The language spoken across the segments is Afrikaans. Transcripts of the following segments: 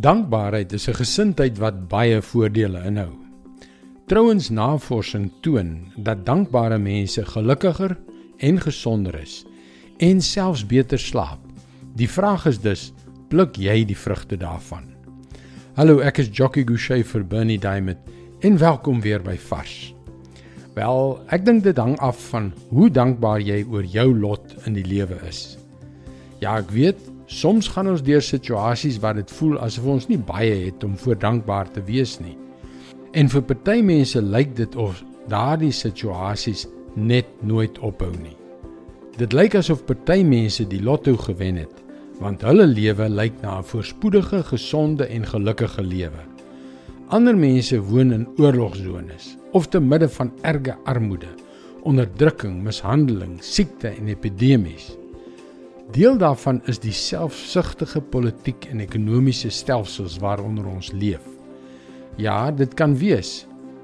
Dankbaarheid is 'n gesindheid wat baie voordele inhou. Trouensnavorsing toon dat dankbare mense gelukkiger en gesonder is en selfs beter slaap. Die vraag is dus, pluk jy die vrugte daarvan? Hallo, ek is Jockey Gouchee vir Bernie Diamond en welkom weer by Vars. Wel, ek dink dit hang af van hoe dankbaar jy oor jou lot in die lewe is. Ja, ek weet Soms gaan ons deur situasies waar dit voel asof ons nie baie het om voor dankbaar te wees nie. En vir party mense lyk dit of daardie situasies net nooit ophou nie. Dit lyk asof party mense die lotto gewen het, want hulle lewe lyk na 'n voorspoedige, gesonde en gelukkige lewe. Ander mense woon in oorlogsones of te midde van erge armoede, onderdrukking, mishandeling, siekte en epidemies. Deel daarvan is die selfsugtige politiek en ekonomiese stelsels waaronder ons leef. Ja, dit kan wees,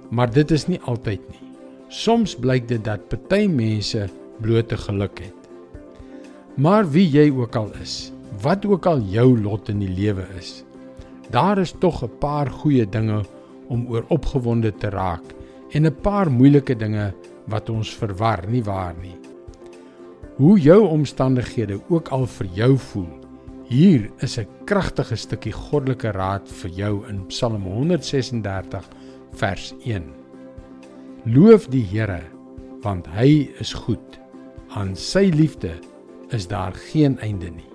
maar dit is nie altyd nie. Soms blyk dit dat party mense blote geluk het. Maar wie jy ook al is, wat ook al jou lot in die lewe is, daar is tog 'n paar goeie dinge om oor opgewonde te raak en 'n paar moeilike dinge wat ons verwar, nie waar nie? Hoe jou omstandighede ook al vir jou voel. Hier is 'n kragtige stukkie goddelike raad vir jou in Psalm 136 vers 1. Loof die Here want hy is goed. Aan sy liefde is daar geen einde nie.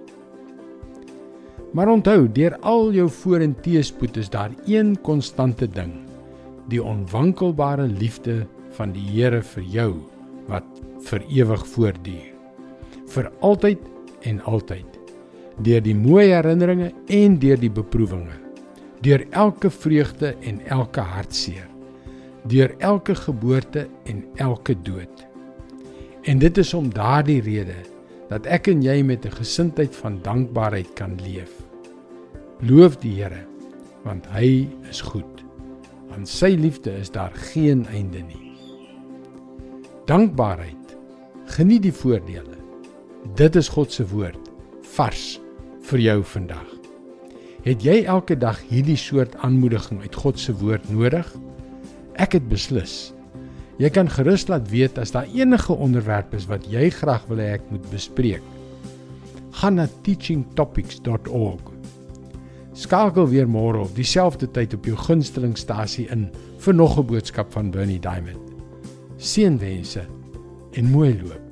Maar onthou, deur al jou voor en teëspoed is daar een konstante ding: die onwankelbare liefde van die Here vir jou wat vir ewig voortduur vir altyd en altyd. Deur die mooi herinneringe en deur die beproewinge. Deur elke vreugde en elke hartseer. Deur elke geboorte en elke dood. En dit is om daardie rede dat ek en jy met 'n gesindheid van dankbaarheid kan leef. Loof die Here want hy is goed. Aan sy liefde is daar geen einde nie. Dankbaarheid. Geniet die voordele Dit is God se woord vars vir jou vandag. Het jy elke dag hierdie soort aanmoediging uit God se woord nodig? Ek het beslis. Jy kan gerus laat weet as daar enige onderwerp is wat jy graag wil hê ek moet bespreek. Gaan na teachingtopics.org. Skakel weer môre op dieselfde tyd op jou gunstelingstasie in vir nog 'n boodskap van Bernie Diamond. Seënwense en mooi loop.